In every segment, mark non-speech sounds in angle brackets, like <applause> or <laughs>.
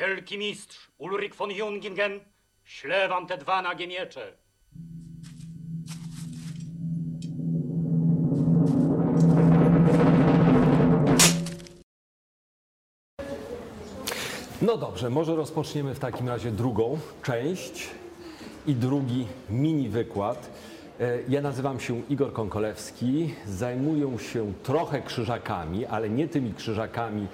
Wielki mistrz Ulrich von Jungingen śle wam te dwa nagie miecze. No dobrze, może rozpoczniemy w takim razie drugą część i drugi mini wykład. E, Ja nazywam się Igor Konkolewski, zajmuję się trochę krzyżakami, ale nie tymi krzyżakami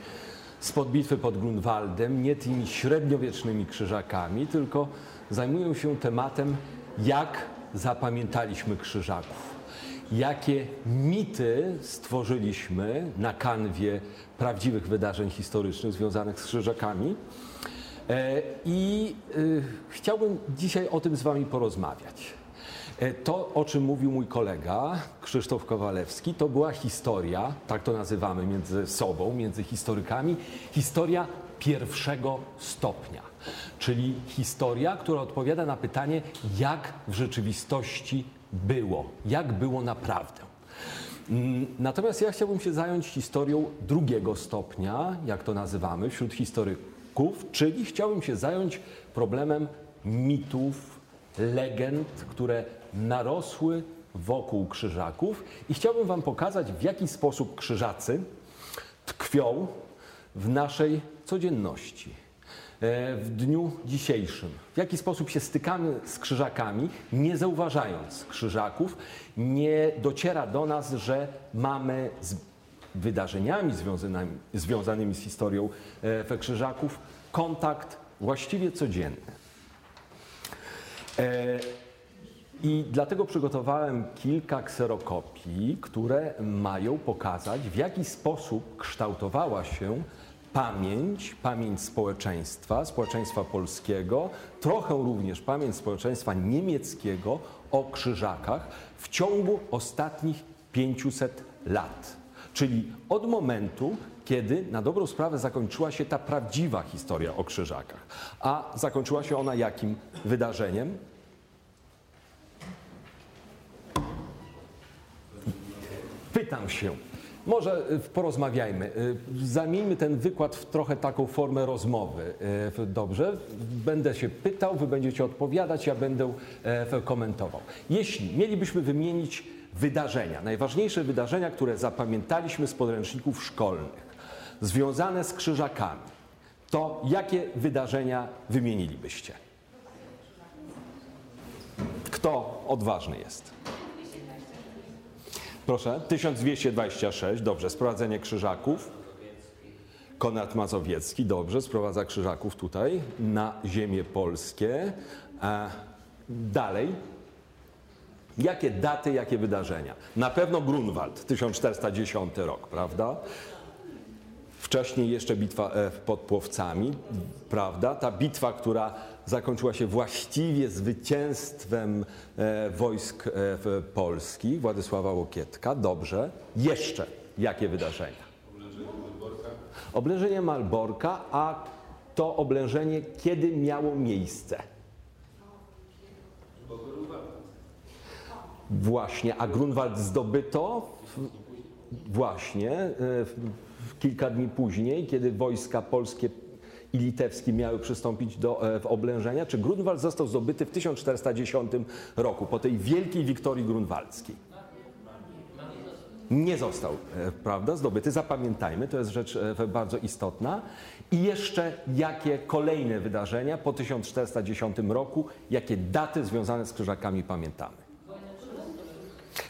spod bitwy pod Grunwaldem, nie tymi średniowiecznymi krzyżakami, tylko zajmuję się tematem, jak zapamiętaliśmy krzyżaków jakie mity stworzyliśmy na kanwie prawdziwych wydarzeń historycznych związanych z krzyżakami. E, I y, chciałbym dzisiaj o tym z Wami porozmawiać. E, To, o czym mówił mój kolega Krzysztof Kowalewski, to była historia, tak to nazywamy między sobą, między historykami, historia pierwszego stopnia, czyli historia, która odpowiada na pytanie, jak w rzeczywistości było, jak było naprawdę. Mm, Natomiast ja chciałbym się zająć historią drugiego stopnia, jak to nazywamy wśród historyków, czyli chciałbym się zająć problemem mitów, legend, które narosły wokół krzyżaków i chciałbym Wam pokazać, w jaki sposób krzyżacy tkwią w naszej codzienności, e, w dniu dzisiejszym. W jaki sposób się stykamy z krzyżakami, nie zauważając krzyżaków, nie dociera do nas, że mamy z wydarzeniami związanymi, związanymi z historią e, we krzyżaków kontakt właściwie codzienny. I dlatego przygotowałem kilka kserokopii, które mają pokazać, w jaki sposób kształtowała się pamięć, pamięć społeczeństwa, społeczeństwa polskiego, trochę również pamięć społeczeństwa niemieckiego o krzyżakach w ciągu ostatnich 500 lat. Czyli od momentu, kiedy na dobrą sprawę zakończyła się ta prawdziwa historia o krzyżakach. A zakończyła się ona jakim wydarzeniem? Pytam się, może y, porozmawiajmy, y, zamieńmy ten wykład w trochę taką formę rozmowy. y, Dobrze? Będę się pytał, wy będziecie odpowiadać, ja będę e, komentował. Jeśli mielibyśmy wymienić wydarzenia, najważniejsze wydarzenia, które zapamiętaliśmy z podręczników szkolnych, związane z krzyżakami, to jakie wydarzenia wymienilibyście? Kto odważny jest? Proszę, 1226, dobrze, sprowadzenie krzyżaków. Konrad Mazowiecki, dobrze, sprowadza krzyżaków tutaj na ziemię polskie. E, dalej. Jakie daty, jakie wydarzenia? Na pewno Grunwald, 1410 rok, prawda? Wcześniej jeszcze bitwa e, pod Płowcami, prawda? Ta bitwa, która zakończyła się właściwie zwycięstwem e, wojsk e, polskich, Władysława Łokietka. Dobrze. Jeszcze jakie wydarzenia? Oblężenie Malborka, a to oblężenie kiedy miało miejsce? Właśnie, a Grunwald zdobyto właśnie e, w kilka dni później, kiedy wojska polskie i litewskie miały przystąpić do e, oblężenia. Czy Grunwald został zdobyty w 1410 roku, po tej wielkiej wiktorii grunwaldzkiej? Nie został, e, prawda, zdobyty. Zapamiętajmy, to jest rzecz e, bardzo istotna. I jeszcze jakie kolejne wydarzenia po 1410 roku, jakie daty związane z krzyżakami pamiętamy?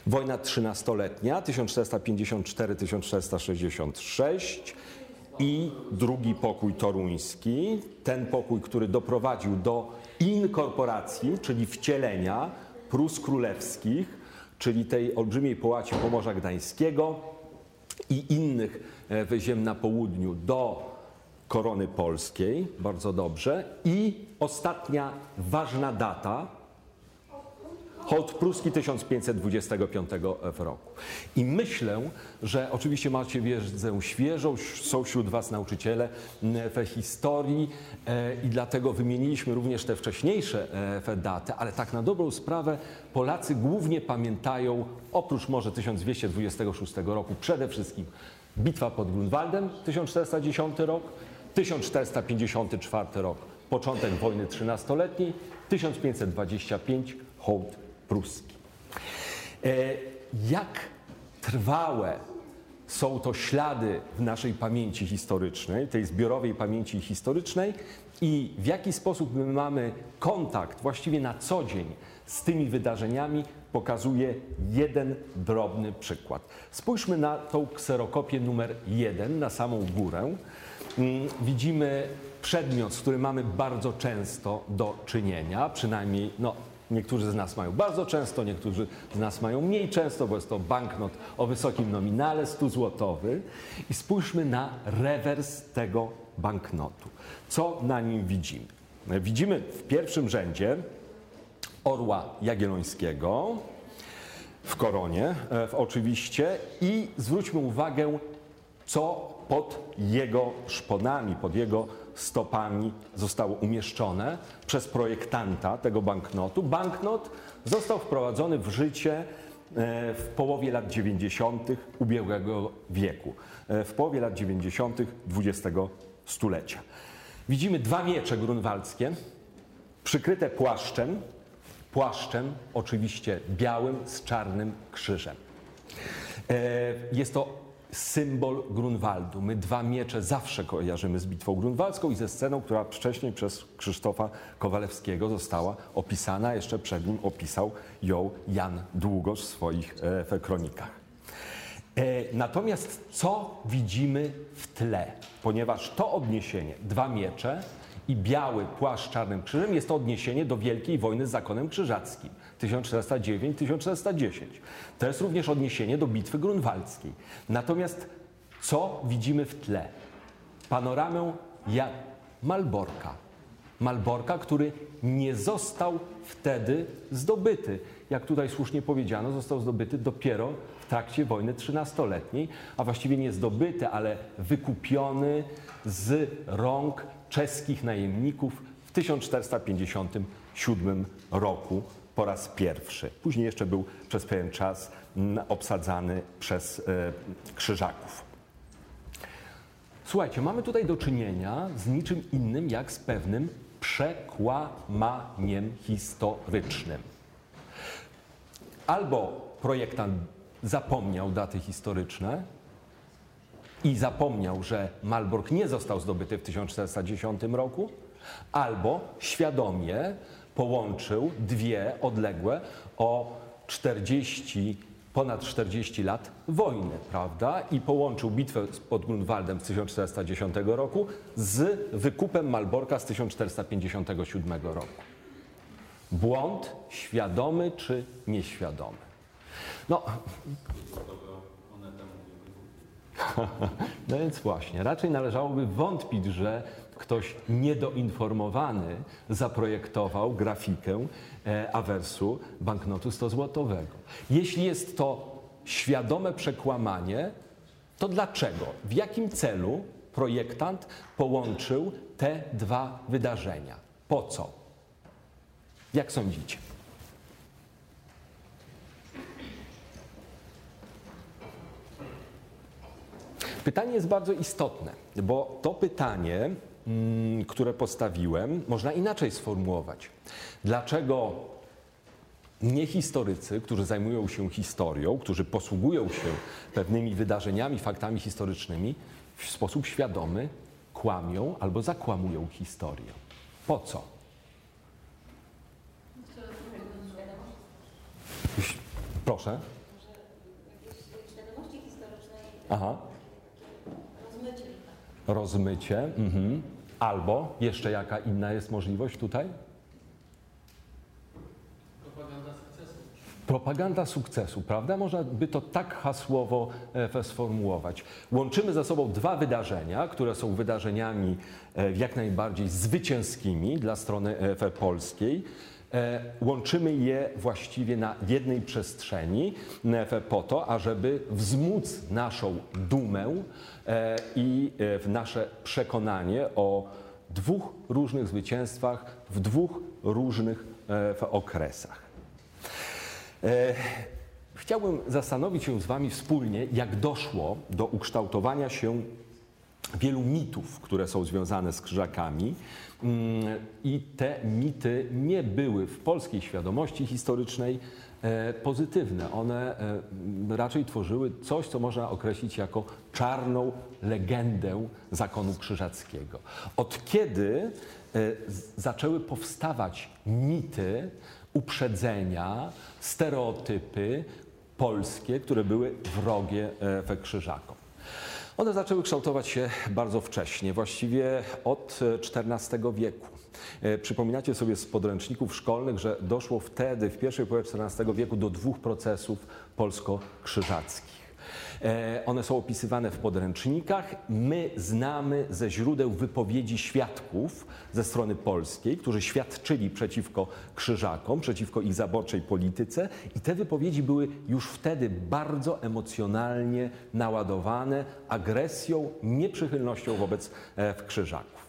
Wojna trzynastoletnia 1454-1466 i drugi pokój toruński, ten pokój, który doprowadził do inkorporacji, czyli wcielenia Prus Królewskich, czyli tej olbrzymiej połaci Pomorza Gdańskiego i innych e, ziem na południu do korony polskiej, bardzo dobrze. I ostatnia ważna data, Hołd pruski 1525 roku. I myślę, że oczywiście macie wiedzę świeżą, są wśród Was nauczyciele we historii e, i dlatego wymieniliśmy również te wcześniejsze e, daty, ale tak na dobrą sprawę Polacy głównie pamiętają, oprócz może 1226 roku, przede wszystkim bitwa pod Grunwaldem 1410 rok, 1454 rok, początek wojny trzynastoletniej, 1525 hołd pruski. E, jak trwałe są to ślady w naszej pamięci historycznej, tej zbiorowej pamięci historycznej i w jaki sposób my mamy kontakt właściwie na co dzień z tymi wydarzeniami, pokazuje jeden drobny przykład. Spójrzmy na tą kserokopię numer jeden, na samą górę. Mm, widzimy przedmiot, z którym mamy bardzo często do czynienia, przynajmniej no, Niektórzy z nas mają bardzo często, niektórzy z nas mają mniej często, bo jest to banknot o wysokim nominale 100 złotowy. I spójrzmy na rewers tego banknotu. Co na nim widzimy? Widzimy w pierwszym rzędzie orła jagiellońskiego w koronie, e, w oczywiście, i zwróćmy uwagę, co pod jego szponami, pod jego stopami zostało umieszczone przez projektanta tego banknotu. Banknot został wprowadzony w życie e, w połowie lat 90. ubiegłego wieku, e, w połowie lat 90. XX stulecia. Widzimy dwa miecze grunwaldzkie, przykryte płaszczem, płaszczem oczywiście białym z czarnym krzyżem. E, jest to symbol Grunwaldu. My dwa miecze zawsze kojarzymy z bitwą grunwaldzką i ze sceną, która wcześniej przez Krzysztofa Kowalewskiego została opisana. Jeszcze przed nim opisał ją Jan Długosz w swoich e, kronikach. E, natomiast co widzimy w tle? Ponieważ to odniesienie, dwa miecze i biały płaszcz czarnym krzyżem jest to odniesienie do Wielkiej Wojny z zakonem krzyżackim 1409-1410. To jest również odniesienie do bitwy grunwaldzkiej. Natomiast co widzimy w tle? Panoramę ja Malborka. Malborka, który nie został wtedy zdobyty. Jak tutaj słusznie powiedziano, został zdobyty dopiero w trakcie wojny trzynastoletniej, a właściwie nie zdobyty, ale wykupiony z rąk czeskich najemników w 1457 roku po raz pierwszy. Później jeszcze był przez pewien czas obsadzany przez e, krzyżaków. Słuchajcie, mamy tutaj do czynienia z niczym innym jak z pewnym przekłamaniem historycznym. Albo projektant zapomniał daty historyczne i zapomniał, że Malbork nie został zdobyty w 1410 roku, albo świadomie połączył dwie odległe o 40, ponad 40 lat wojny, prawda? I połączył bitwę pod Grunwaldem z 1410 roku z wykupem Malborka z 1457 roku. Błąd świadomy czy nieświadomy? No, <laughs> no więc właśnie, raczej należałoby wątpić, że ktoś niedoinformowany zaprojektował grafikę e, awersu banknotu 100-złotowego. Jeśli jest to świadome przekłamanie, to dlaczego? W jakim celu projektant połączył te dwa wydarzenia? Po co? Jak sądzicie? Pytanie jest bardzo istotne, bo to pytanie które postawiłem, można inaczej sformułować. Dlaczego nie historycy, którzy zajmują się historią, którzy posługują się pewnymi wydarzeniami, faktami historycznymi, w sposób świadomy kłamią albo zakłamują historię? Po co? Proszę. Aha. Rozmycie. Mhm. Albo jeszcze jaka inna jest możliwość tutaj? Propaganda sukcesu. Propaganda sukcesu, prawda? Można by to tak hasłowo e, sformułować. Łączymy ze sobą dwa wydarzenia, które są wydarzeniami e, jak najbardziej zwycięskimi dla strony e, polskiej. Łączymy je właściwie na jednej przestrzeni po to, ażeby wzmóc naszą dumę E, i e, nasze przekonanie o dwóch różnych zwycięstwach w dwóch różnych e, okresach. Chciałbym zastanowić się z Wami wspólnie, jak doszło do ukształtowania się wielu mitów, które są związane z krzyżakami. Mm, I te mity nie były w polskiej świadomości historycznej e, pozytywne. One e, raczej tworzyły coś, co można określić jako czarną legendę zakonu krzyżackiego. Od kiedy e, zaczęły powstawać mity, uprzedzenia, stereotypy polskie, które były wrogie we krzyżakom? One zaczęły kształtować się bardzo wcześnie, właściwie od XIV wieku. E, przypominacie sobie z podręczników szkolnych, że doszło wtedy, w pierwszej połowie XIV wieku, do dwóch procesów polsko-krzyżackich. E, one są opisywane w podręcznikach. My znamy ze źródeł wypowiedzi świadków ze strony polskiej, którzy świadczyli przeciwko krzyżakom, przeciwko ich zaborczej polityce i te wypowiedzi były już wtedy bardzo emocjonalnie naładowane agresją, nieprzychylnością wobec e, krzyżaków.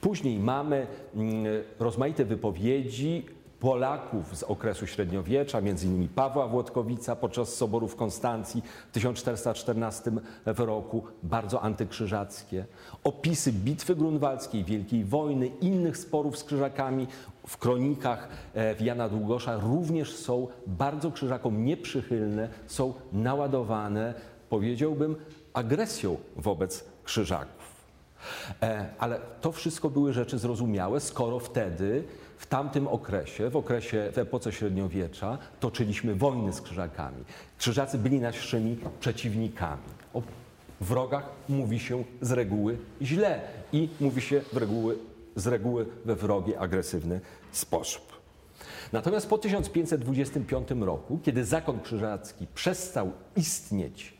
Później mamy mm, rozmaite wypowiedzi Polaków z okresu średniowiecza, m.in. Pawła Włodkowica podczas Soboru w Konstancji w 1414 roku, bardzo antykrzyżackie. Opisy bitwy grunwaldzkiej, Wielkiej Wojny, innych sporów z krzyżakami w kronikach e, Jana Długosza również są bardzo krzyżakom nieprzychylne, są naładowane, powiedziałbym, agresją wobec krzyżaków. E, ale to wszystko były rzeczy zrozumiałe, skoro wtedy w tamtym okresie, w okresie, w epoce średniowiecza, toczyliśmy wojny z krzyżakami. Krzyżacy byli naszymi przeciwnikami. O wrogach mówi się z reguły źle i mówi się w reguły, z reguły we wrogi, agresywny sposób. Natomiast po 1525 roku, kiedy zakon krzyżacki przestał istnieć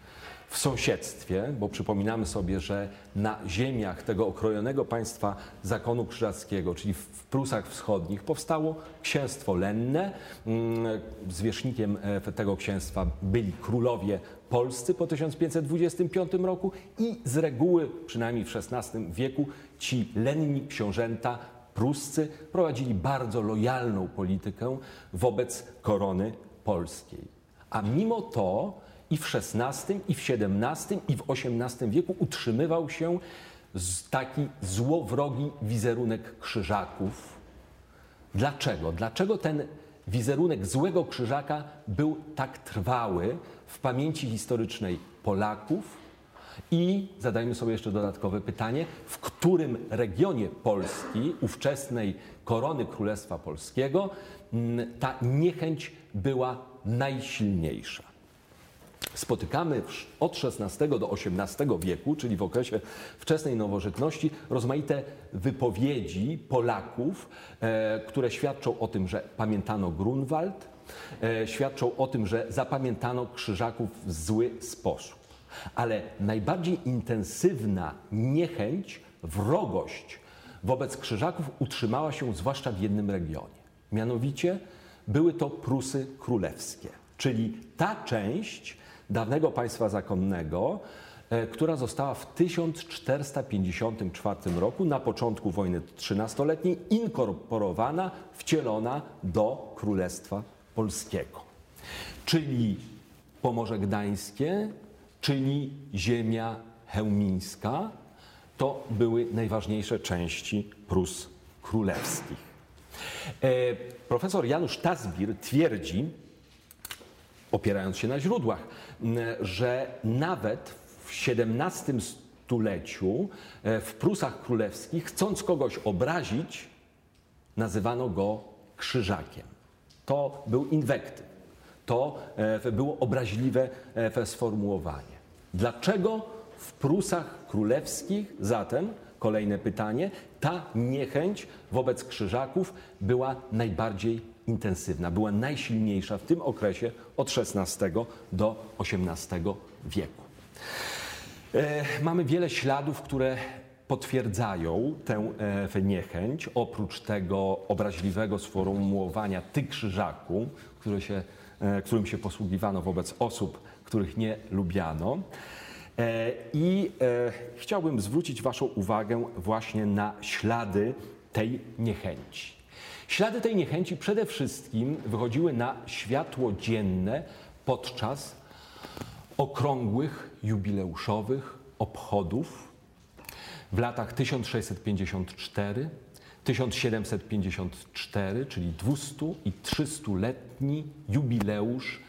w sąsiedztwie, bo przypominamy sobie, że na ziemiach tego okrojonego państwa zakonu krzyżackiego, czyli w Prusach Wschodnich, powstało księstwo lenne. Mm, zwierzchnikiem e, tego księstwa byli królowie polscy po 1525 roku i z reguły, przynajmniej w XVI wieku, ci lenni książęta pruscy prowadzili bardzo lojalną politykę wobec korony polskiej. A mimo to i w XVI, i w XVII, i w XVIII wieku utrzymywał się taki złowrogi wizerunek krzyżaków. Dlaczego? Dlaczego ten wizerunek złego krzyżaka był tak trwały w pamięci historycznej Polaków? I zadajmy sobie jeszcze dodatkowe pytanie, w którym regionie Polski, ówczesnej korony Królestwa Polskiego, ta niechęć była najsilniejsza? Spotykamy od XVI do XVIII wieku, czyli w okresie wczesnej nowożytności, rozmaite wypowiedzi Polaków, e, które świadczą o tym, że pamiętano Grunwald, e, świadczą o tym, że zapamiętano krzyżaków w zły sposób. Ale najbardziej intensywna niechęć, wrogość wobec krzyżaków utrzymała się zwłaszcza w jednym regionie. Mianowicie były to Prusy Królewskie, czyli ta część dawnego państwa zakonnego, e, która została w 1454 roku, na początku wojny trzynastoletniej, inkorporowana, wcielona do Królestwa Polskiego. Czyli Pomorze Gdańskie, czyli ziemia chełmińska, to były najważniejsze części Prus królewskich. E, profesor Janusz Tazbir twierdzi, opierając się na źródłach, że nawet w XVII stuleciu e, w Prusach Królewskich, chcąc kogoś obrazić, nazywano go krzyżakiem. To był inwektyw. To e, było obraźliwe e, sformułowanie. Dlaczego w Prusach Królewskich zatem, kolejne pytanie, ta niechęć wobec krzyżaków była najbardziej intensywna, była najsilniejsza w tym okresie od XVI do XVIII wieku. E, mamy wiele śladów, które potwierdzają tę e, niechęć, oprócz tego obraźliwego sformułowania ty krzyżaku, które się, e, którym się posługiwano wobec osób, których nie lubiano. I chciałbym zwrócić Waszą uwagę właśnie na ślady tej niechęci. Ślady tej niechęci przede wszystkim wychodziły na światło dzienne podczas okrągłych, jubileuszowych obchodów W latach 1654, 1754, czyli 200 i 300-letni jubileusz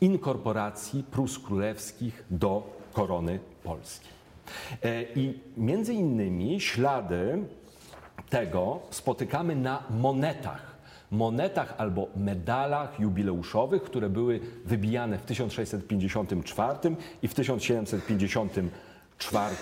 inkorporacji Prus Królewskich do korony polskiej. E, I między innymi ślady tego spotykamy na monetach. Monetach albo medalach jubileuszowych, które były wybijane w 1654 i w 1754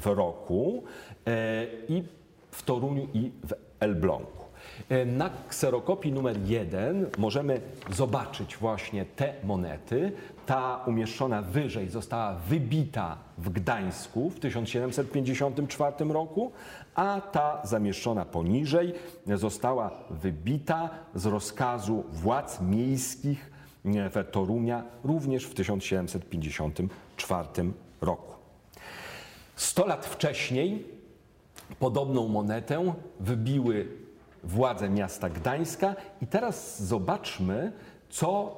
w roku e, i w Toruniu i w Elblągu. E, na kserokopii numer jeden możemy zobaczyć właśnie te monety. Ta umieszczona wyżej została wybita w Gdańsku w 1754 roku, a ta zamieszczona poniżej została wybita z rozkazu władz miejskich w Torunia również w 1754 roku. Sto lat wcześniej podobną monetę wybiły władze miasta Gdańska i teraz zobaczmy, co,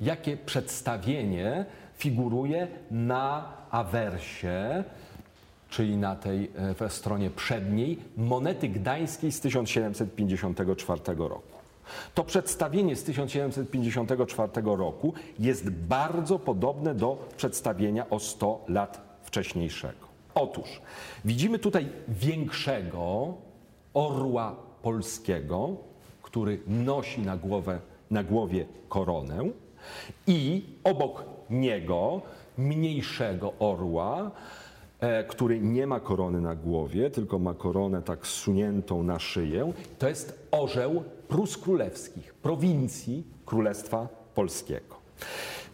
jakie przedstawienie figuruje na awersie, czyli na tej e, stronie przedniej, monety gdańskiej z 1754 roku. To przedstawienie z 1754 roku jest bardzo podobne do przedstawienia o 100 lat wcześniejszego. Otóż widzimy tutaj większego orła polskiego, który nosi na, głowę, na głowie koronę i obok niego mniejszego orła, e, który nie ma korony na głowie, tylko ma koronę tak zsuniętą na szyję. To jest orzeł Prus Królewskich, prowincji Królestwa Polskiego.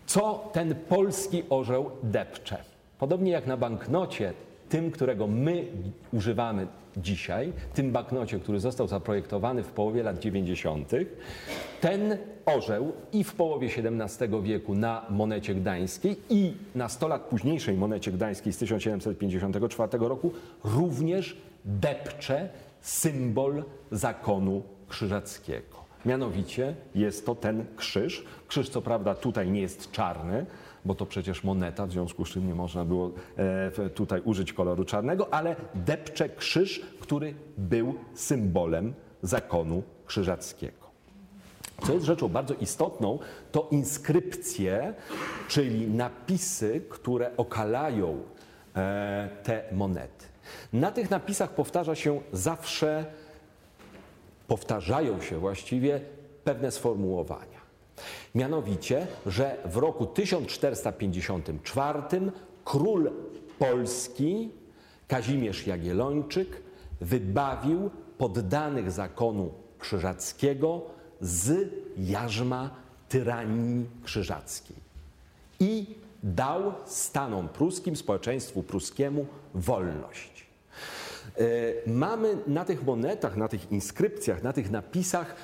Co ten polski orzeł depcze? Podobnie jak na banknocie, tym, którego my używamy dzisiaj, tym banknocie, który został zaprojektowany w połowie lat 90., ten orzeł i w połowie XVII wieku na monecie gdańskiej i na 100 lat późniejszej monecie gdańskiej z 1754 roku również depcze symbol zakonu krzyżackiego. Mianowicie jest to ten krzyż. Krzyż co prawda tutaj nie jest czarny, bo to przecież moneta, w związku z czym nie można było e, tutaj użyć koloru czarnego, ale depcze krzyż, który był symbolem zakonu krzyżackiego. Co jest rzeczą bardzo istotną, to inskrypcje, czyli napisy, które okalają e, te monety. Na tych napisach powtarza się zawsze, powtarzają się właściwie pewne sformułowania. Mianowicie, że w roku 1454 król Polski Kazimierz Jagiellończyk wybawił poddanych zakonu krzyżackiego z jarzma tyranii krzyżackiej i dał stanom pruskim, społeczeństwu pruskiemu wolność. E, mamy na tych monetach, na tych inskrypcjach, na tych napisach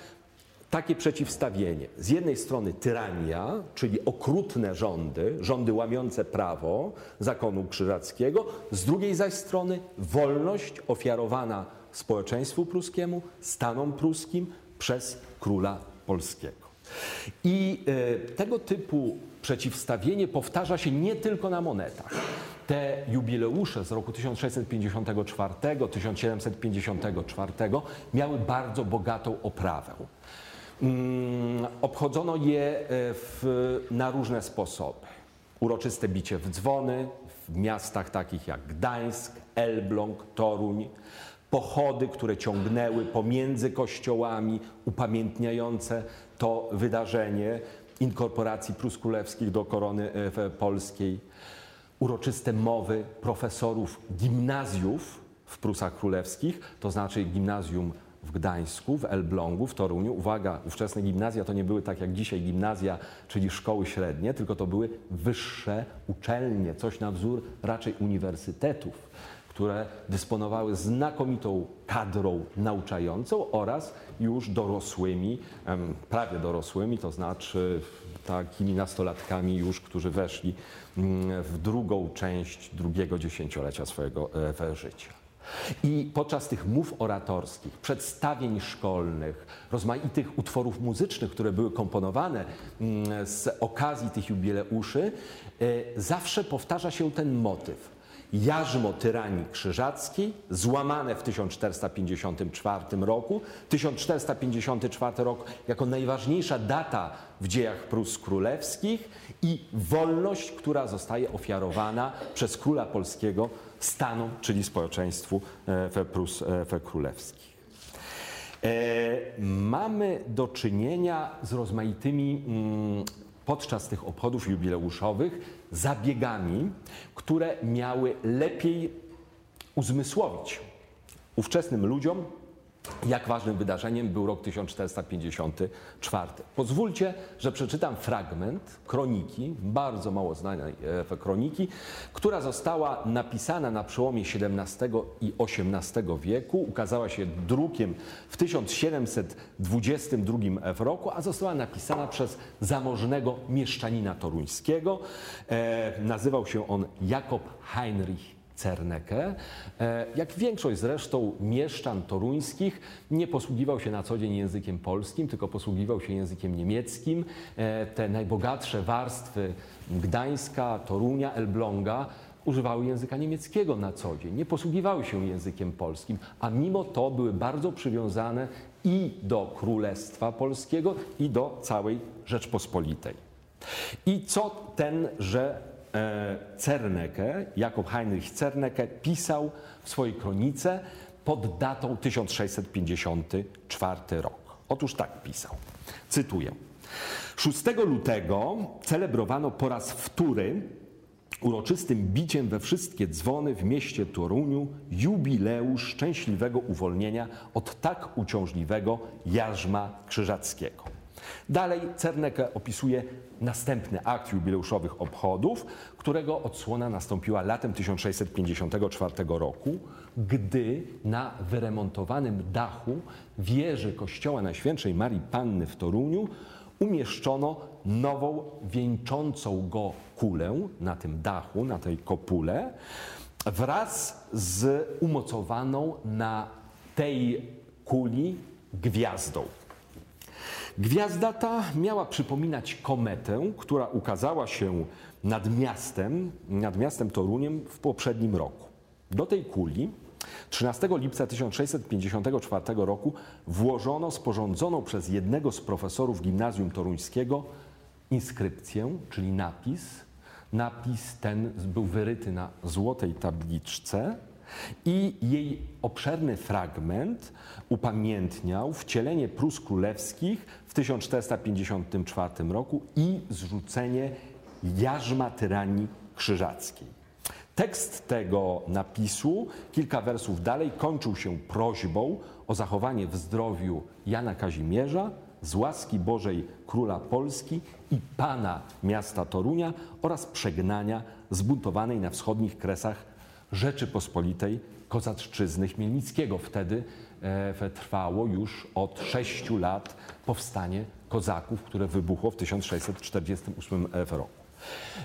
takie przeciwstawienie. Z jednej strony tyrania, czyli okrutne rządy, rządy łamiące prawo zakonu krzyżackiego, z drugiej zaś strony wolność ofiarowana społeczeństwu pruskiemu, stanom pruskim przez króla polskiego. I e, tego typu przeciwstawienie powtarza się nie tylko na monetach. Te jubileusze z roku 1654, 1754 miały bardzo bogatą oprawę. Mm, obchodzono je e, w, na różne sposoby. Uroczyste bicie w dzwony w miastach takich jak Gdańsk, Elbląg, Toruń, pochody, które ciągnęły pomiędzy kościołami, upamiętniające to wydarzenie inkorporacji Prus Królewskich do korony e, polskiej, uroczyste mowy profesorów gimnazjów w Prusach Królewskich, to znaczy gimnazjum w Gdańsku, w Elblągu, w Toruniu. Uwaga, ówczesne gimnazja to nie były tak jak dzisiaj gimnazja, czyli szkoły średnie, tylko to były wyższe uczelnie, coś na wzór raczej uniwersytetów, które dysponowały znakomitą kadrą nauczającą oraz już dorosłymi, prawie dorosłymi, to znaczy takimi nastolatkami już, którzy weszli mm, w drugą część drugiego dziesięciolecia swojego e, życia. I podczas tych mów oratorskich, przedstawień szkolnych, rozmaitych utworów muzycznych, które były komponowane mm, z okazji tych jubileuszy, e, zawsze powtarza się ten motyw. Jarzmo tyranii krzyżackiej, złamane w 1454 roku. 1454 rok jako najważniejsza data w dziejach Prus Królewskich i wolność, która zostaje ofiarowana przez króla polskiego stanom, czyli społeczeństwu e, Prus e, Królewskich. E, mamy do czynienia z rozmaitymi mm, podczas tych obchodów jubileuszowych zabiegami, które miały lepiej uzmysłowić ówczesnym ludziom, jak ważnym wydarzeniem był rok 1454. Pozwólcie, że przeczytam fragment kroniki, bardzo mało znanej e, kroniki, która została napisana na przełomie XVII i XVIII wieku, ukazała się drukiem w 1722 roku, a została napisana przez zamożnego mieszczanina toruńskiego. E, nazywał się on Jakob Heinrich Cerneke. E, jak większość zresztą mieszczan toruńskich, nie posługiwał się na co dzień językiem polskim, tylko posługiwał się językiem niemieckim. E, te najbogatsze warstwy Gdańska, Torunia, Elbląga używały języka niemieckiego na co dzień, nie posługiwały się językiem polskim, a mimo to były bardzo przywiązane i do Królestwa Polskiego, i do całej Rzeczpospolitej. I co tenże Cerneke, Jakob Heinrich Cerneke pisał w swojej kronice pod datą 1654 rok. Otóż tak pisał, cytuję. 6 lutego celebrowano po raz wtóry uroczystym biciem we wszystkie dzwony w mieście Toruniu jubileusz szczęśliwego uwolnienia od tak uciążliwego jarzma krzyżackiego. Dalej Cerneke opisuje następny akt jubileuszowych obchodów, którego odsłona nastąpiła latem 1654 roku, gdy na wyremontowanym dachu wieży kościoła Najświętszej Marii Panny w Toruniu umieszczono nową, wieńczącą go kulę na tym dachu, na tej kopule, wraz z umocowaną na tej kuli gwiazdą. Gwiazda ta miała przypominać kometę, która ukazała się nad miastem, nad miastem Toruniem w poprzednim roku. Do tej kuli 13 lipca 1654 roku włożono sporządzoną przez jednego z profesorów gimnazjum toruńskiego inskrypcję, czyli napis. Napis ten był wyryty na złotej tabliczce i jej obszerny fragment upamiętniał wcielenie Prus Królewskich w 1454 roku i zrzucenie jarzma tyranii krzyżackiej. Tekst tego napisu, kilka wersów dalej, kończył się prośbą o zachowanie w zdrowiu Jana Kazimierza, z łaski Bożej Króla Polski i Pana miasta Torunia oraz przegnania zbuntowanej na wschodnich kresach Rzeczypospolitej Kozaczczyzny Chmielnickiego. Wtedy e, trwało już od sześciu lat powstanie kozaków, które wybuchło w 1648 roku.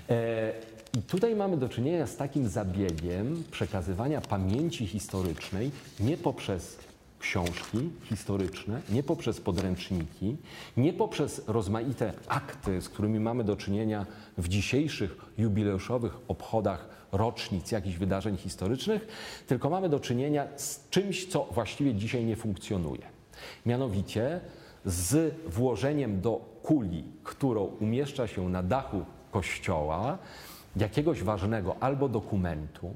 E, I tutaj mamy do czynienia z takim zabiegiem przekazywania pamięci historycznej nie poprzez książki historyczne, nie poprzez podręczniki, nie poprzez rozmaite akty, z którymi mamy do czynienia w dzisiejszych jubileuszowych obchodach rocznic jakichś wydarzeń historycznych, tylko mamy do czynienia z czymś, co właściwie dzisiaj nie funkcjonuje. Mianowicie z włożeniem do kuli, którą umieszcza się na dachu kościoła, jakiegoś ważnego albo dokumentu,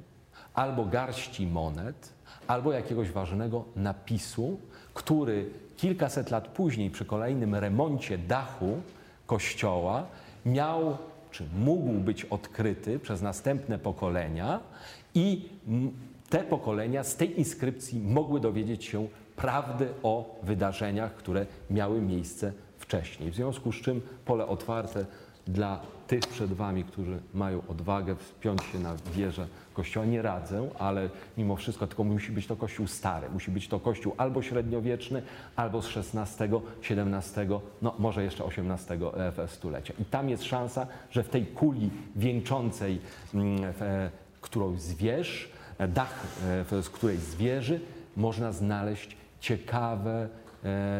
albo garści monet, albo jakiegoś ważnego napisu, który kilkaset lat później przy kolejnym remoncie dachu kościoła miał czy mógł być odkryty przez następne pokolenia i te pokolenia z tej inskrypcji mogły dowiedzieć się prawdy o wydarzeniach, które miały miejsce wcześniej. W związku z czym pole otwarte dla tych przed Wami, którzy mają odwagę wspiąć się na wieżę kościoła. Nie radzę, ale mimo wszystko tylko musi być to kościół stary. Musi być to kościół albo średniowieczny, albo z XVI, XVII, no może jeszcze XVIII e, stulecia. I tam jest szansa, że w tej kuli wieńczącej, mm, którą zwierz, e, dach, e, z której zwierzy, można znaleźć ciekawe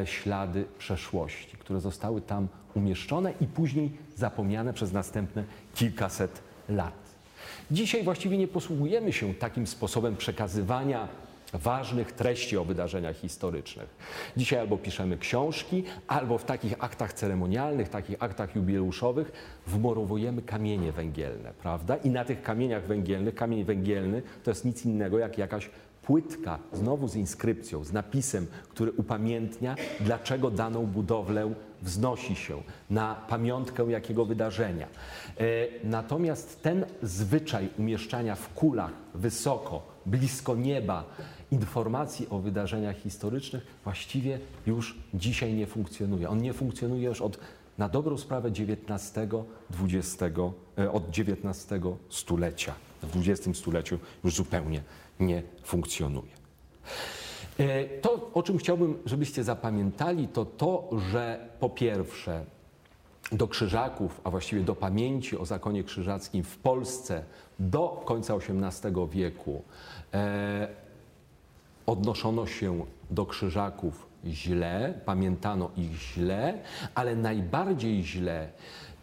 ślady przeszłości, które zostały tam umieszczone i później zapomniane przez następne kilkaset lat. Dzisiaj właściwie nie posługujemy się takim sposobem przekazywania ważnych treści o wydarzeniach historycznych. Dzisiaj albo piszemy książki, albo w takich aktach ceremonialnych, takich aktach jubileuszowych wmorowujemy kamienie węgielne, prawda? I na tych kamieniach węgielnych, kamień węgielny to jest nic innego jak jakaś płytka, znowu z inskrypcją, z napisem, który upamiętnia, dlaczego daną budowlę wznosi się na pamiątkę jakiego wydarzenia. E, natomiast ten zwyczaj umieszczania w kulach wysoko, blisko nieba informacji o wydarzeniach historycznych właściwie już dzisiaj nie funkcjonuje. On nie funkcjonuje już od na dobrą sprawę XIX, XX, e, od XIX stulecia. W XX stuleciu już zupełnie nie funkcjonuje. E, to, o czym chciałbym, żebyście zapamiętali, to to, że po pierwsze do krzyżaków, a właściwie do pamięci o zakonie krzyżackim w Polsce do końca XVIII wieku e, odnoszono się do krzyżaków źle, pamiętano ich źle, ale najbardziej źle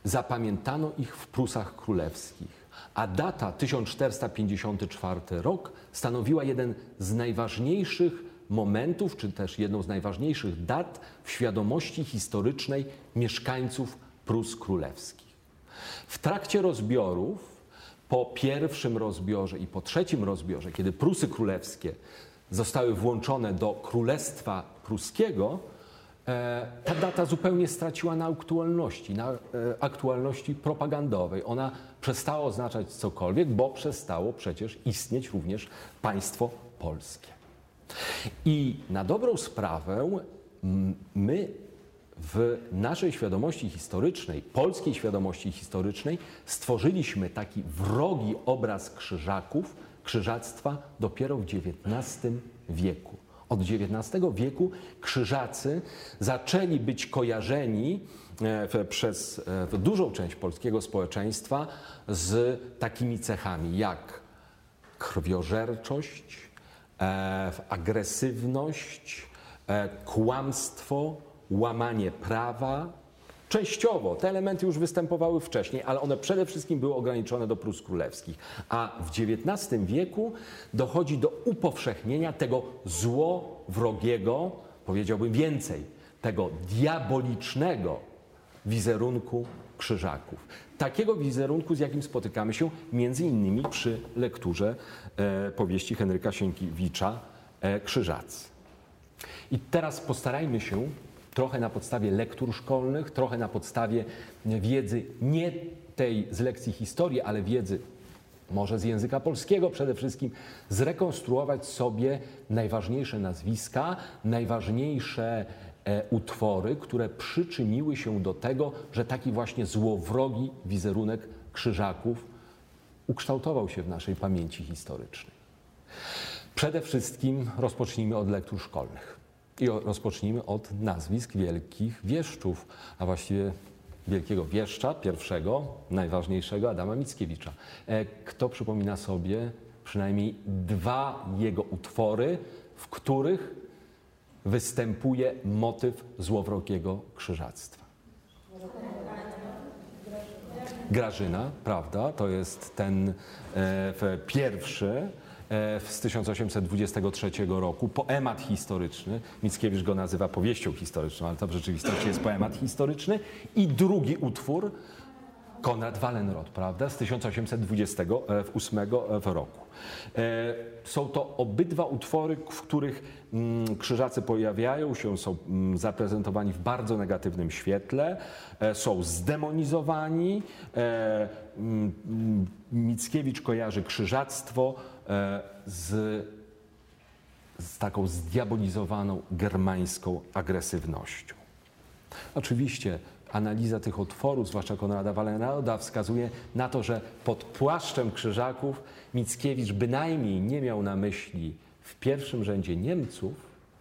zapamiętano ich w Prusach Królewskich. A data 1454 rok stanowiła jeden z najważniejszych momentów, czy też jedną z najważniejszych dat w świadomości historycznej mieszkańców Prus Królewskich. W trakcie rozbiorów, po pierwszym rozbiorze i po trzecim rozbiorze, kiedy Prusy Królewskie zostały włączone do Królestwa Pruskiego, e, ta data zupełnie straciła na aktualności, na e, aktualności propagandowej. Ona przestała oznaczać cokolwiek, bo przestało przecież istnieć również państwo polskie. I na dobrą sprawę my w naszej świadomości historycznej, polskiej świadomości historycznej, stworzyliśmy taki wrogi obraz krzyżaków, krzyżactwa dopiero w XIX wieku. Od XIX wieku krzyżacy zaczęli być kojarzeni e, przez e, dużą część polskiego społeczeństwa z takimi cechami jak krwiożerczość, e, agresywność, kłamstwo, łamanie prawa, Częściowo te elementy już występowały wcześniej, ale one przede wszystkim były ograniczone do Prus Królewskich. A w XIX wieku dochodzi do upowszechnienia tego złowrogiego, powiedziałbym więcej, tego diabolicznego wizerunku krzyżaków. Takiego wizerunku, z jakim spotykamy się między innymi przy lekturze e, powieści Henryka Sienkiewicza e, Krzyżacy. I teraz postarajmy się trochę na podstawie lektur szkolnych, trochę na podstawie wiedzy nie tej z lekcji historii, ale wiedzy może z języka polskiego przede wszystkim, zrekonstruować sobie najważniejsze nazwiska, najważniejsze utwory, które przyczyniły się do tego, że taki właśnie złowrogi wizerunek krzyżaków ukształtował się w naszej pamięci historycznej. Przede wszystkim rozpocznijmy od lektur szkolnych. I rozpocznijmy od nazwisk wielkich wieszczów, a właściwie wielkiego wieszcza, pierwszego, najważniejszego, Adama Mickiewicza. E, kto przypomina sobie przynajmniej dwa jego utwory, w których występuje motyw złowrogiego krzyżactwa? Grażyna, prawda? To jest ten e, pierwszy E, z 1823 roku, poemat historyczny. Mickiewicz go nazywa powieścią historyczną, ale to w rzeczywistości jest poemat historyczny. I drugi utwór, Konrad Wallenrod, prawda, z 1828 e, roku. E, są to obydwa utwory, w których mm, krzyżacy pojawiają się, są mm, zaprezentowani w bardzo negatywnym świetle, są zdemonizowani. Mm, Mickiewicz kojarzy krzyżactwo E, z, z taką zdiabolizowaną germańską agresywnością. Oczywiście analiza tych otworów, zwłaszcza Konrada Wallenrauda, wskazuje na to, że pod płaszczem krzyżaków Mickiewicz bynajmniej nie miał na myśli w pierwszym rzędzie Niemców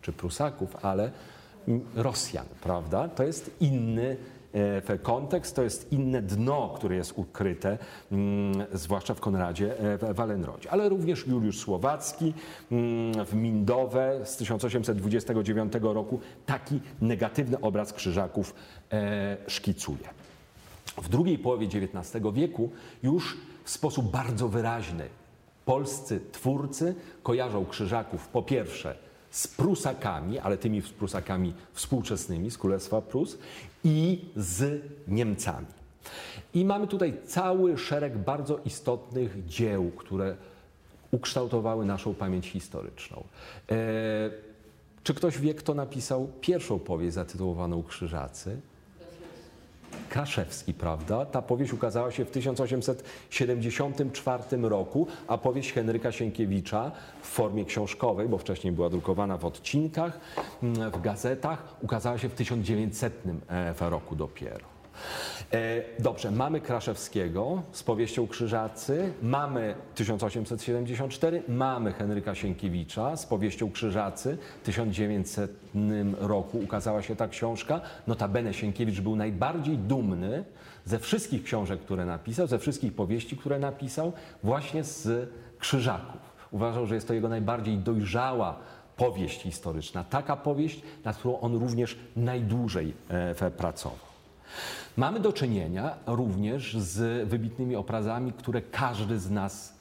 czy Prusaków, ale Rosjan, prawda? To jest inny E, kontekst, to jest inne dno, które jest ukryte, mm, zwłaszcza w Konradzie e, Wallenrodzie. Ale również Juliusz Słowacki mm, w Mindowe z 1829 roku taki negatywny obraz krzyżaków e, szkicuje. W drugiej połowie XIX wieku już w sposób bardzo wyraźny. Polscy twórcy kojarzą Krzyżaków po pierwsze z Prusakami, ale tymi Prusakami współczesnymi z Królestwa Prus i z Niemcami. I mamy tutaj cały szereg bardzo istotnych dzieł, które ukształtowały naszą pamięć historyczną. E, czy ktoś wie, kto napisał pierwszą powieść zatytułowaną Krzyżacy? Kraszewski, prawda? Ta powieść ukazała się w 1874 roku, a powieść Henryka Sienkiewicza w formie książkowej, bo wcześniej była drukowana w odcinkach, mm, w gazetach, ukazała się w 1900 e, roku dopiero. E, dobrze, mamy Kraszewskiego z powieścią Krzyżacy, mamy 1874, mamy Henryka Sienkiewicza z powieścią Krzyżacy, w 1900 roku ukazała się ta książka. Notabene Sienkiewicz był najbardziej dumny ze wszystkich książek, które napisał, ze wszystkich powieści, które napisał, właśnie z Krzyżaków. Uważał, że jest to jego najbardziej dojrzała powieść historyczna. Taka powieść, nad którą on również najdłużej e, pracował. Mamy do czynienia również z wybitnymi obrazami, które każdy z nas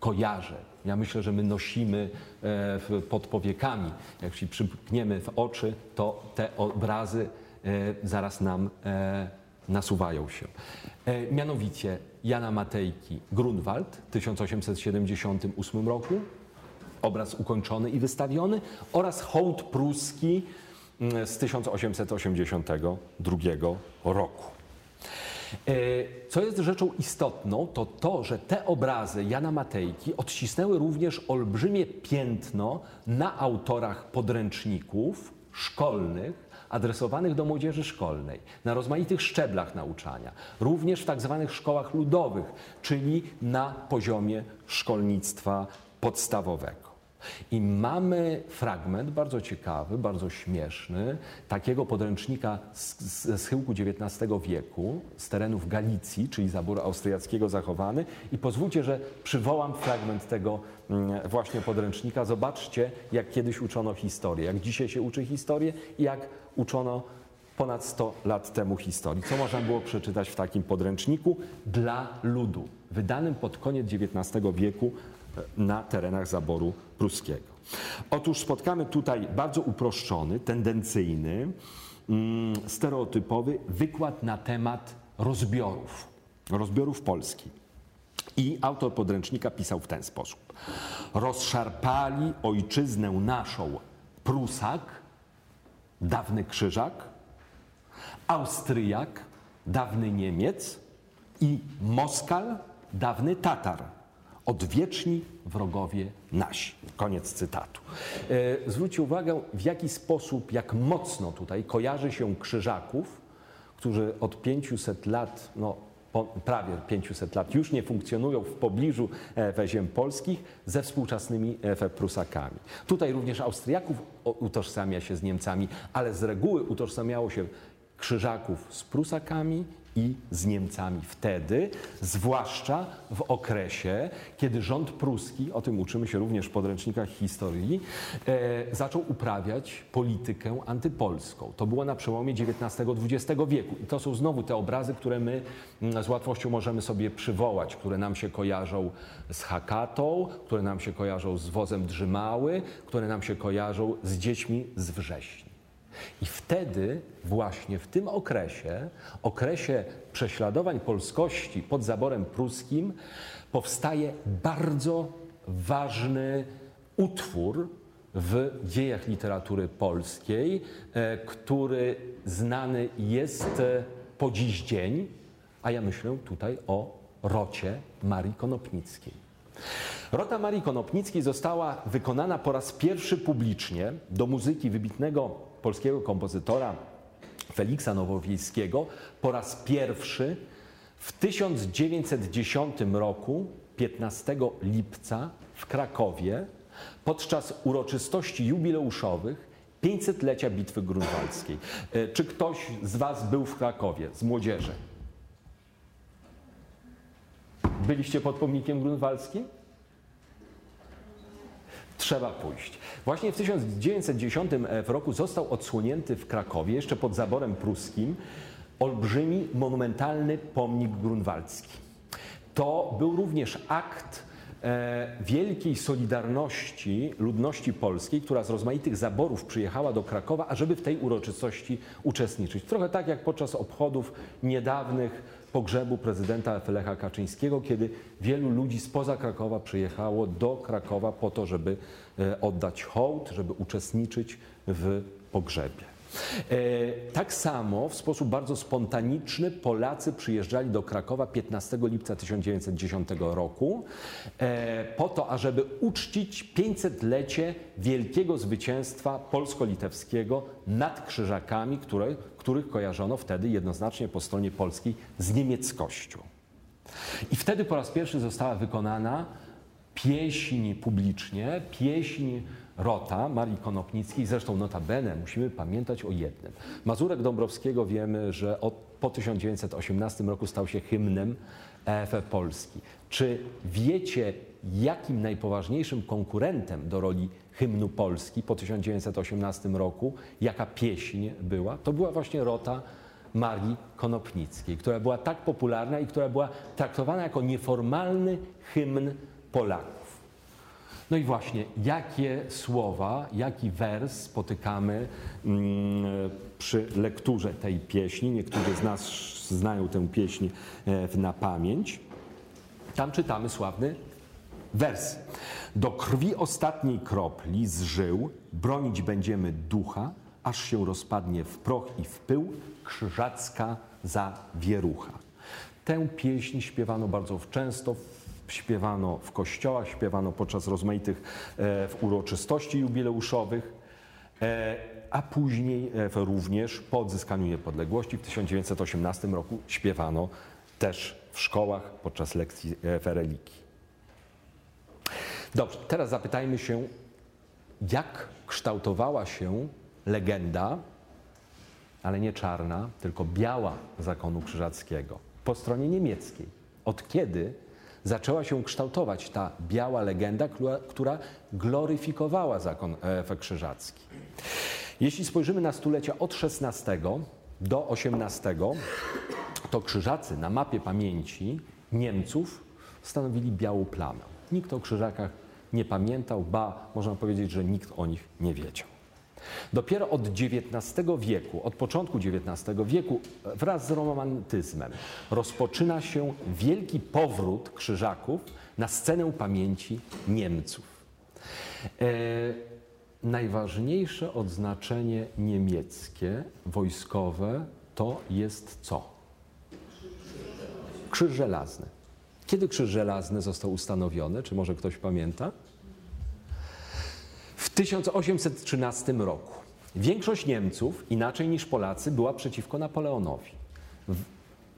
kojarzy. Ja myślę, że my nosimy e, pod powiekami. Jak się przypniemy w oczy, to te obrazy e, zaraz nam e, nasuwają się. Mianowicie Jana Matejki Grunwald w 1878 roku, obraz ukończony i wystawiony, oraz hołd pruski z 1882 roku. E, co jest rzeczą istotną, to to, że te obrazy Jana Matejki odcisnęły również olbrzymie piętno na autorach podręczników szkolnych, adresowanych do młodzieży szkolnej, na rozmaitych szczeblach nauczania, również w tak zwanych szkołach ludowych, czyli na poziomie szkolnictwa podstawowego. I mamy fragment bardzo ciekawy, bardzo śmieszny, takiego podręcznika ze schyłku XIX wieku, z terenów Galicji, czyli zaboru austriackiego zachowany. I pozwólcie, że przywołam fragment tego mm, właśnie podręcznika. Zobaczcie, jak kiedyś uczono historię, jak dzisiaj się uczy historię i jak uczono ponad 100 lat temu historii. Co można było przeczytać w takim podręczniku dla ludu, wydanym pod koniec XIX wieku na terenach zaboru pruskiego. Otóż spotkamy tutaj bardzo uproszczony, tendencyjny, mm, stereotypowy wykład na temat rozbiorów, rozbiorów Polski. I autor podręcznika pisał w ten sposób. Rozszarpali ojczyznę naszą Prusak, dawny Krzyżak, Austriak, dawny Niemiec i Moskal, dawny Tatar odwieczni wrogowie nasi. Koniec cytatu. E, zwróćcie uwagę, w jaki sposób, jak mocno tutaj kojarzy się krzyżaków, którzy od 500 lat, no prawie 500 lat już nie funkcjonują w pobliżu e, ziem polskich ze współczesnymi e, Prusakami. Tutaj również Austriaków utożsamia się z Niemcami, ale z reguły utożsamiało się krzyżaków z Prusakami i z Niemcami wtedy, zwłaszcza w okresie, kiedy rząd pruski, o tym uczymy się również w podręcznikach historii, e, zaczął uprawiać politykę antypolską. To było na przełomie XIX-XX wieku. I to są znowu te obrazy, które my mm, z łatwością możemy sobie przywołać, które nam się kojarzą z Hakatą, które nam się kojarzą z wozem Drzymały, które nam się kojarzą z dziećmi z wrześni. I wtedy, właśnie w tym okresie, okresie prześladowań polskości pod zaborem pruskim, powstaje bardzo ważny utwór w dziejach literatury polskiej, e, który znany jest e, po dziś dzień, a ja myślę tutaj o rocie Marii Konopnickiej. Rota Marii Konopnickiej została wykonana po raz pierwszy publicznie do muzyki wybitnego polskiego kompozytora Feliksa Nowowiejskiego po raz pierwszy w 1910 roku, 15 lipca w Krakowie, podczas uroczystości jubileuszowych 500-lecia Bitwy Grunwaldzkiej. E, czy ktoś z Was był w Krakowie, z młodzieży? Byliście pod pomnikiem grunwaldzkim? Trzeba pójść. Właśnie w 1910 e, roku został odsłonięty w Krakowie, jeszcze pod zaborem pruskim, olbrzymi, monumentalny pomnik grunwaldzki. to był również akt e, wielkiej solidarności ludności polskiej, która z rozmaitych zaborów przyjechała do Krakowa, ażeby w tej uroczystości uczestniczyć. Trochę tak jak podczas obchodów niedawnych pogrzebu prezydenta Lecha Kaczyńskiego, kiedy wielu ludzi spoza Krakowa przyjechało do Krakowa po to, żeby e, oddać hołd, żeby uczestniczyć w pogrzebie. E, tak samo w sposób bardzo spontaniczny Polacy przyjeżdżali do Krakowa 15 lipca 1910 roku e, po to, ażeby uczcić 500-lecie wielkiego zwycięstwa polsko-litewskiego nad Krzyżakami, które, których kojarzono wtedy jednoznacznie po stronie polskiej z niemieckością. I wtedy po raz pierwszy została wykonana pieśń publicznie, pieśń Rota Marii Konopnickiej, zresztą notabene musimy pamiętać o jednym. Mazurek Dąbrowskiego wiemy, że od, po 1918 roku stał się hymnem EFE Polski. Czy wiecie, jakim najpoważniejszym konkurentem do roli hymnu Polski po 1918 roku, jaka pieśń była? To była właśnie Rota Marii Konopnickiej, która była tak popularna i która była traktowana jako nieformalny hymn Polaków. No i właśnie, jakie słowa, jaki wers spotykamy mm, przy lekturze tej pieśni? Niektórzy z nas znają tę pieśń e, na pamięć. Tam czytamy sławny wers. Do krwi ostatniej kropli z żył bronić będziemy ducha, aż się rozpadnie w proch i w pył krzyżacka zawierucha. Tę pieśń śpiewano bardzo często śpiewano w kościołach, śpiewano podczas rozmaitych e, uroczystości jubileuszowych, e, a później e, również po odzyskaniu niepodległości w 1918 roku śpiewano też w szkołach podczas lekcji fereliki. Dobrze, teraz zapytajmy się, jak kształtowała się legenda, ale nie czarna, tylko biała zakonu krzyżackiego po stronie niemieckiej. Od kiedy zaczęła się kształtować ta biała legenda, która, gloryfikowała zakon Efe Krzyżacki. Jeśli spojrzymy na stulecia od XVI do XVIII, to krzyżacy na mapie pamięci Niemców stanowili białą plamę. Nikt o krzyżakach nie pamiętał, ba, można powiedzieć, że nikt o nich nie wiedział. Dopiero od XIX wieku, od początku XIX wieku, wraz z romantyzmem, rozpoczyna się wielki powrót krzyżaków na scenę pamięci Niemców. E, najważniejsze odznaczenie niemieckie, wojskowe, to jest co? Krzyż żelazny. Kiedy krzyż żelazny został ustanowiony? Czy może ktoś pamięta? W 1813 roku większość Niemców, inaczej niż Polacy, była przeciwko Napoleonowi.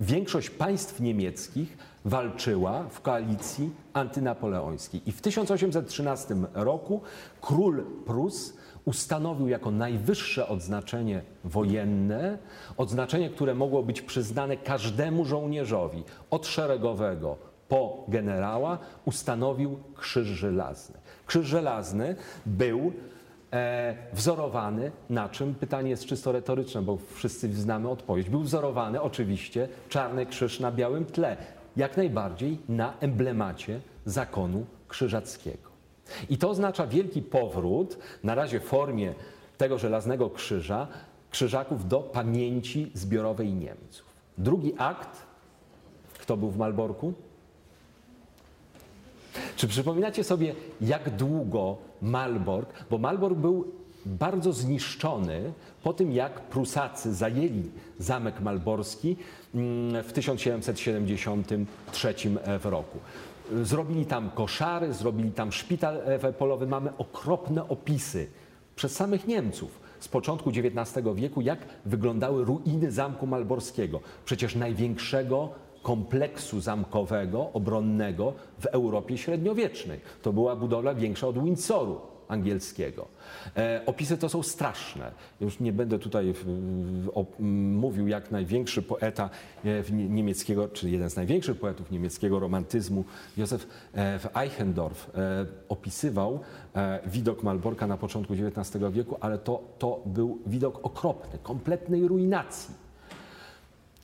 Większość państw niemieckich walczyła w koalicji antynapoleońskiej. I w 1813 roku król Prus ustanowił jako najwyższe odznaczenie wojenne, odznaczenie, które mogło być przyznane każdemu żołnierzowi, od szeregowego po generała, ustanowił krzyż żelazny. Krzyż żelazny był e, wzorowany na czym? Pytanie jest czysto retoryczne, bo wszyscy znamy odpowiedź. Był wzorowany oczywiście czarny krzyż na białym tle, jak najbardziej na emblemacie zakonu krzyżackiego. I to oznacza wielki powrót, na razie w formie tego żelaznego krzyża, krzyżaków do pamięci zbiorowej Niemców. Drugi akt, kto był w Malborku? Czy przypominacie sobie, jak długo Malbork, bo Malbork był bardzo zniszczony po tym, jak Prusacy zajęli zamek malborski mm, w 1773 roku. Zrobili tam koszary, zrobili tam szpital polowy. Mamy okropne opisy przez samych Niemców z początku XIX wieku, jak wyglądały ruiny zamku malborskiego, przecież największego kompleksu zamkowego, obronnego w Europie średniowiecznej. To była budowla większa od Windsoru angielskiego. E, opisy to są straszne. Już nie będę tutaj w, w, mówił, jak największy poeta e, niemieckiego, czy jeden z największych poetów niemieckiego romantyzmu, Józef e, Eichendorff, e, opisywał e, widok Malborka na początku XIX wieku, ale to, to był widok okropny, kompletnej ruinacji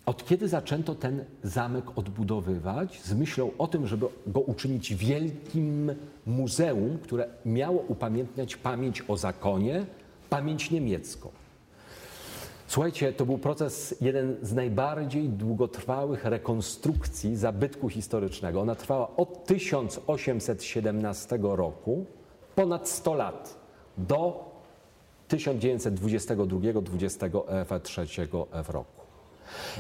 od kiedy zaczęto ten zamek odbudowywać z myślą o tym, żeby go uczynić wielkim muzeum, które miało upamiętniać pamięć o zakonie, pamięć niemiecką. Słuchajcie, to był proces, jeden z najbardziej długotrwałych rekonstrukcji zabytku historycznego. Ona trwała od 1817 roku, ponad 100 lat, do 1922-23 roku.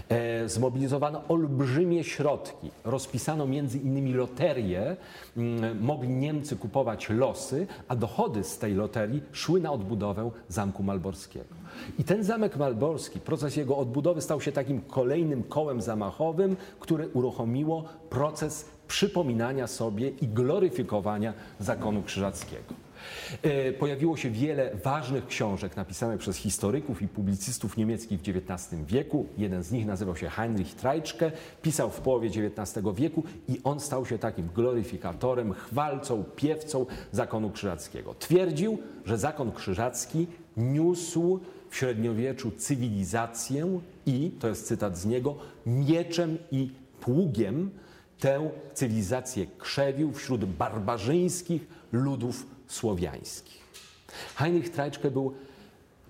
E, zmobilizowano olbrzymie środki. Rozpisano między innymi loterię. Mm, mogli Niemcy kupować losy, a dochody z tej loterii szły na odbudowę Zamku Malborskiego. I ten Zamek Malborski, proces jego odbudowy stał się takim kolejnym kołem zamachowym, które uruchomiło proces przypominania sobie i gloryfikowania zakonu krzyżackiego. E, pojawiło się wiele ważnych książek napisanych przez historyków i publicystów niemieckich w XIX wieku. Jeden z nich nazywał się Heinrich Treitschke, pisał w połowie XIX wieku i on stał się takim gloryfikatorem, chwalcą, piewcą zakonu krzyżackiego. Twierdził, że zakon krzyżacki niósł w średniowieczu cywilizację i, to jest cytat z niego, mieczem i pługiem tę cywilizację krzewił wśród barbarzyńskich ludów słowiańskich. Heinrich Treitschke był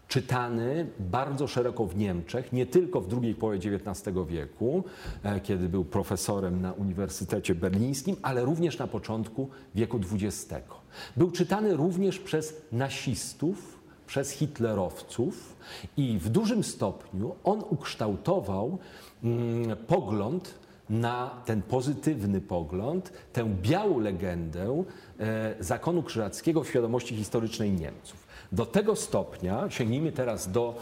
czytany bardzo szeroko w Niemczech, nie tylko w drugiej połowie XIX wieku, e, kiedy był profesorem na Uniwersytecie Berlińskim, ale również na początku wieku XX. Był czytany również przez nasistów, przez hitlerowców i w dużym stopniu on ukształtował mm, pogląd na ten pozytywny pogląd, tę białą legendę e, zakonu krzyżackiego w świadomości historycznej Niemców. Do tego stopnia, sięgnijmy teraz do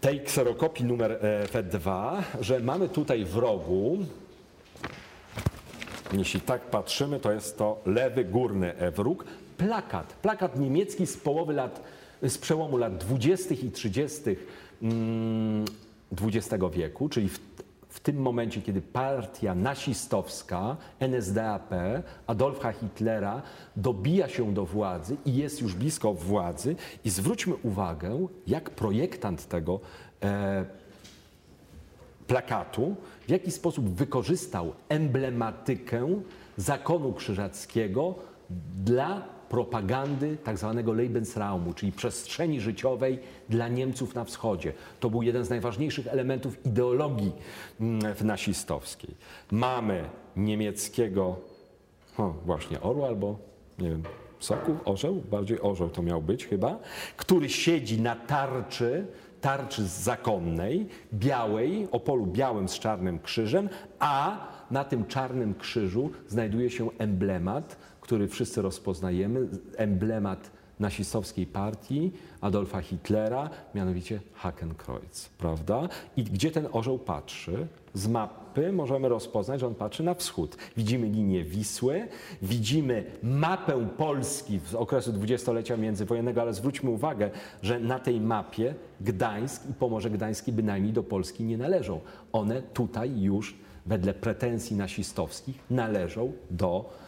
tej kserokopii numer e, F2, że mamy tutaj w rogu, jeśli tak patrzymy, to jest to lewy górny wróg, plakat, plakat niemiecki z połowy lat, z przełomu lat 20. i 30. XX mm, wieku, czyli w w tym momencie, kiedy partia nasistowska, NSDAP, Adolfa Hitlera dobija się do władzy i jest już blisko władzy. I zwróćmy uwagę, jak projektant tego e, plakatu, w jaki sposób wykorzystał emblematykę zakonu krzyżackiego dla propagandy tak zwanego Lebensraumu, czyli przestrzeni życiowej dla Niemców na wschodzie. To był jeden z najważniejszych elementów ideologii mm, nasistowskiej. Mamy niemieckiego, o, właśnie orła albo, nie wiem, soku, orzeł, bardziej orzeł to miał być chyba, który siedzi na tarczy, tarczy zakonnej, białej, o polu białym z czarnym krzyżem, a na tym czarnym krzyżu znajduje się emblemat który wszyscy rozpoznajemy, emblemat nasistowskiej partii Adolfa Hitlera, mianowicie Hakenkreuz, prawda? I gdzie ten orzeł patrzy? Z mapy możemy rozpoznać, że on patrzy na wschód. Widzimy linię Wisły, widzimy mapę Polski z okresu dwudziestolecia międzywojennego, ale zwróćmy uwagę, że na tej mapie Gdańsk i Pomorze Gdańskie bynajmniej do Polski nie należą. One tutaj już wedle pretensji nasistowskich należą do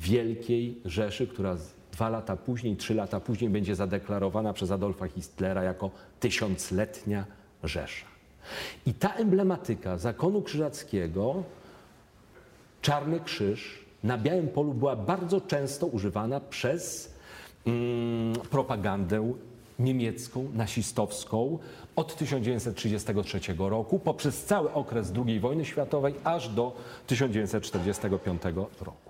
Wielkiej Rzeszy, która dwa lata później, trzy lata później będzie zadeklarowana przez Adolfa Hitlera jako tysiącletnia Rzesza. I ta emblematyka zakonu krzyżackiego, Czarny Krzyż, na Białym Polu była bardzo często używana przez mm, propagandę niemiecką, nasistowską od 1933 roku poprzez cały okres II wojny światowej aż do 1945 roku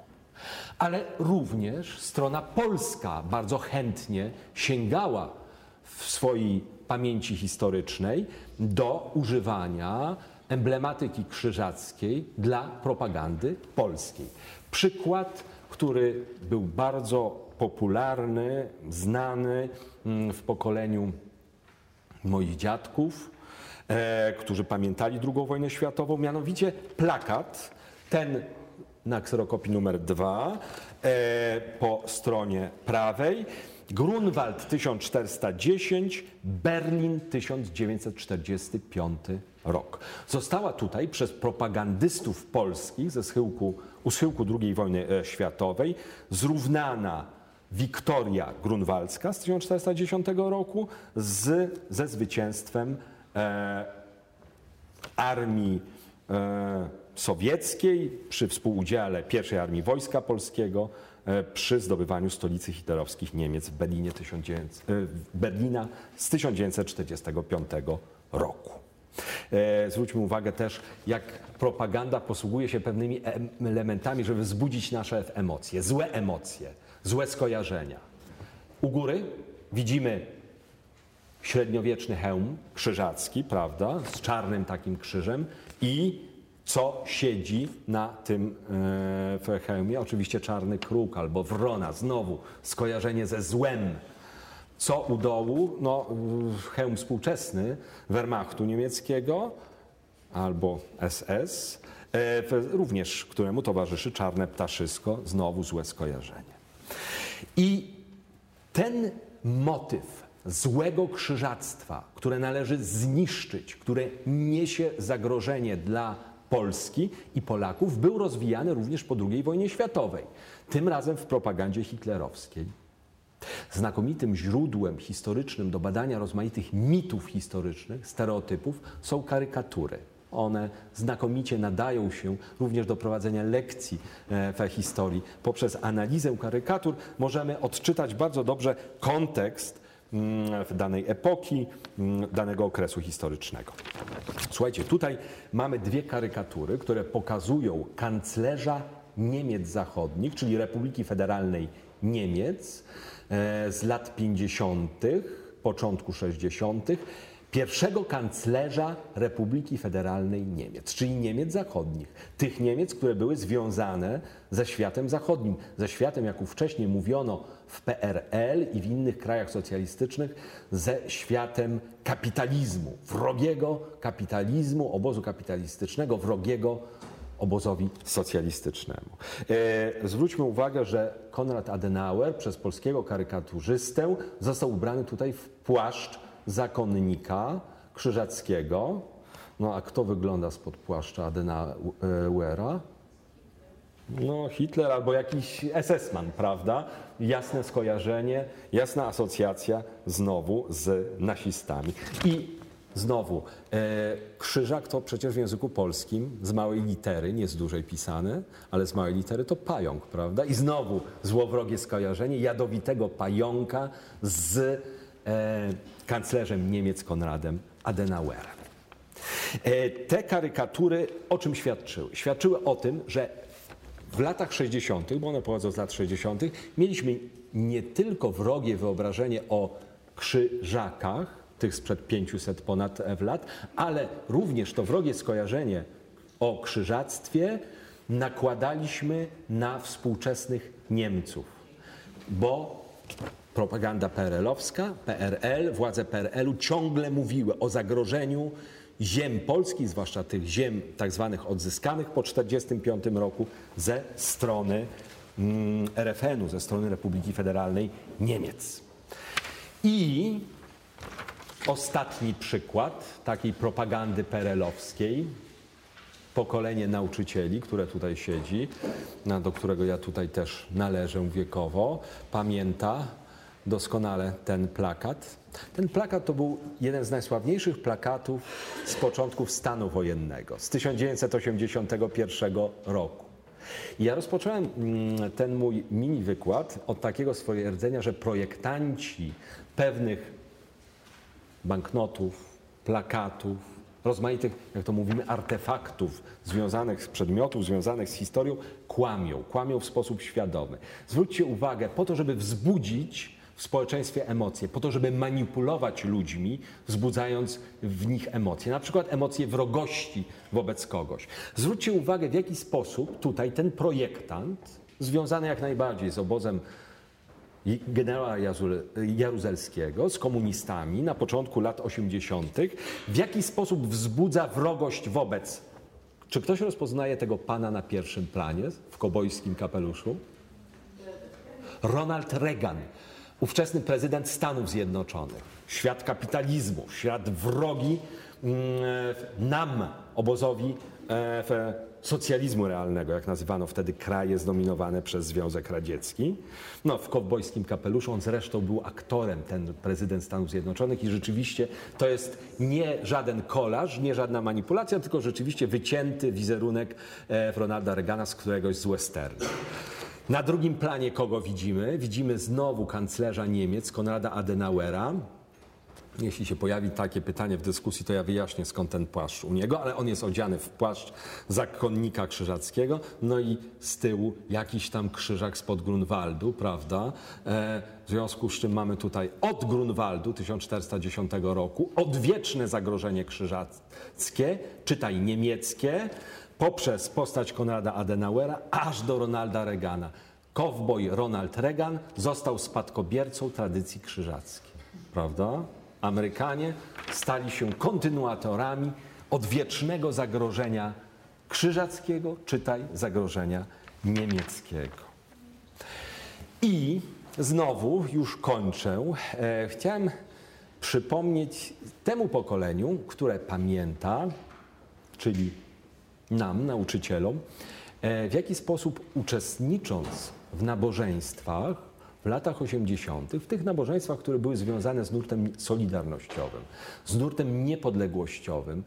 ale również strona polska bardzo chętnie sięgała w swojej pamięci historycznej do używania emblematyki krzyżackiej dla propagandy polskiej. Przykład, który był bardzo popularny, znany mm, w pokoleniu moich dziadków, e, którzy pamiętali II wojnę światową, mianowicie plakat, ten na kserokopii numer 2 e, po stronie prawej. Grunwald 1410, Berlin 1945 rok. Została tutaj przez propagandystów polskich ze schyłku, u schyłku II wojny e, światowej zrównana Wiktoria Grunwaldzka z 1410 roku z, ze zwycięstwem e, armii e, sowieckiej przy współudziale I Armii Wojska Polskiego e, przy zdobywaniu stolicy hitlerowskich Niemiec w Berlinie 1900, e, Berlina z 1945 roku. E, zwróćmy uwagę też, jak propaganda posługuje się pewnymi em- elementami, żeby wzbudzić nasze emocje, złe emocje, złe skojarzenia. U góry widzimy średniowieczny hełm krzyżacki, prawda, z czarnym takim krzyżem i co siedzi na tym e, hełmie? Oczywiście czarny kruk albo wrona, znowu skojarzenie ze złem. Co u dołu? No, hełm współczesny Wehrmachtu niemieckiego albo SS, e, również któremu towarzyszy czarne ptaszysko, znowu złe skojarzenie. I ten motyw złego krzyżactwa, które należy zniszczyć, które niesie zagrożenie dla Polski i Polaków, był rozwijany również po II wojnie światowej, tym razem w propagandzie hitlerowskiej. Znakomitym źródłem historycznym do badania rozmaitych mitów historycznych, stereotypów są karykatury. One znakomicie nadają się również do prowadzenia lekcji e, we historii. Poprzez analizę karykatur możemy odczytać bardzo dobrze kontekst w danej epoki, mm, danego okresu historycznego. Słuchajcie, tutaj mamy dwie karykatury, które pokazują kanclerza Niemiec Zachodnich, czyli Republiki Federalnej Niemiec e, z lat 50., początku 60., pierwszego kanclerza Republiki Federalnej Niemiec, czyli Niemiec Zachodnich. Tych Niemiec, które były związane ze światem zachodnim, ze światem, jak wcześniej mówiono w PRL i w innych krajach socjalistycznych, ze światem kapitalizmu, wrogiego kapitalizmu, obozu kapitalistycznego, wrogiego obozowi socjalistycznemu. E, zwróćmy uwagę, że Konrad Adenauer przez polskiego karykaturzystę został ubrany tutaj w płaszcz zakonnika krzyżackiego. No a kto wygląda spod płaszcza Adenauera? No, Hitler albo jakiś SS-man, prawda? Jasne skojarzenie, jasna asocjacja znowu z nazistami. I znowu, e, krzyżak to przecież w języku polskim z małej litery, nie z dużej pisane, ale z małej litery to pająk, prawda? I znowu złowrogie skojarzenie jadowitego pająka z e, kanclerzem Niemiec Konradem Adenauerem. E, Te karykatury o czym świadczyły? Świadczyły o tym, że w latach 60., bo one pochodzą z lat 60., mieliśmy nie tylko wrogie wyobrażenie o krzyżakach, tych sprzed 500 ponad e, lat, ale również to wrogie skojarzenie o krzyżactwie nakładaliśmy na współczesnych Niemców, bo propaganda PRL-owska, PRL, władze PRL-u ciągle mówiły o zagrożeniu ziem polskich, zwłaszcza tych ziem tak zwanych odzyskanych po 1945 roku ze strony mm, RFN-u, ze strony Republiki Federalnej Niemiec. I ostatni przykład takiej propagandy PRL-owskiej, pokolenie nauczycieli, które tutaj siedzi, do którego ja tutaj też należę wiekowo, pamięta doskonale ten plakat. Ten plakat to był jeden z najsławniejszych plakatów z początków stanu wojennego, z 1981 roku. I ja rozpocząłem mm, ten mój mini wykład od takiego stwierdzenia, że projektanci pewnych banknotów, plakatów, rozmaitych, jak to mówimy, artefaktów związanych z przedmiotów, związanych z historią, kłamią. Kłamią w sposób świadomy. Zwróćcie uwagę, po to, żeby wzbudzić w społeczeństwie emocje, po to, żeby manipulować ludźmi, wzbudzając w nich emocje, na przykład emocje wrogości wobec kogoś. Zwróćcie uwagę, w jaki sposób tutaj ten projektant, związany jak najbardziej z obozem generała Jaruzelskiego z komunistami na początku lat 80., w jaki sposób wzbudza wrogość wobec. Czy ktoś rozpoznaje tego pana na pierwszym planie w kobojskim kapeluszu? Ronald Reagan, ówczesny prezydent Stanów Zjednoczonych. Świat kapitalizmu, świat wrogi mm, nam, obozowi e, socjalizmu realnego, jak nazywano wtedy kraje zdominowane przez Związek Radziecki. No, w kowbojskim kapeluszu on zresztą był aktorem, ten prezydent Stanów Zjednoczonych i rzeczywiście to jest nie żaden kolaż, nie żadna manipulacja, tylko rzeczywiście wycięty wizerunek e, Ronalda Reagana z któregoś z westernu. Na drugim planie kogo widzimy? Widzimy znowu kanclerza Niemiec, Konrada Adenauera. Jeśli się pojawi takie pytanie w dyskusji, to ja wyjaśnię skąd ten płaszcz u niego, ale on jest odziany w płaszcz zakonnika krzyżackiego, no i z tyłu jakiś tam krzyżak spod Grunwaldu, prawda? E, w związku z czym mamy tutaj od Grunwaldu 1410 roku odwieczne zagrożenie krzyżackie, czytaj niemieckie, poprzez postać Konrada Adenauera aż do Ronalda Reagana. Kowboj Ronald Reagan został spadkobiercą tradycji krzyżackiej, prawda? Amerykanie stali się kontynuatorami odwiecznego zagrożenia krzyżackiego, czytaj zagrożenia niemieckiego. I znowu, już kończę, e, chciałem przypomnieć temu pokoleniu, które pamięta, czyli nam, nauczycielom, e, w jaki sposób uczestnicząc w nabożeństwach w latach 80., w tych nabożeństwach, które były związane z nurtem solidarnościowym, z nurtem niepodległościowym,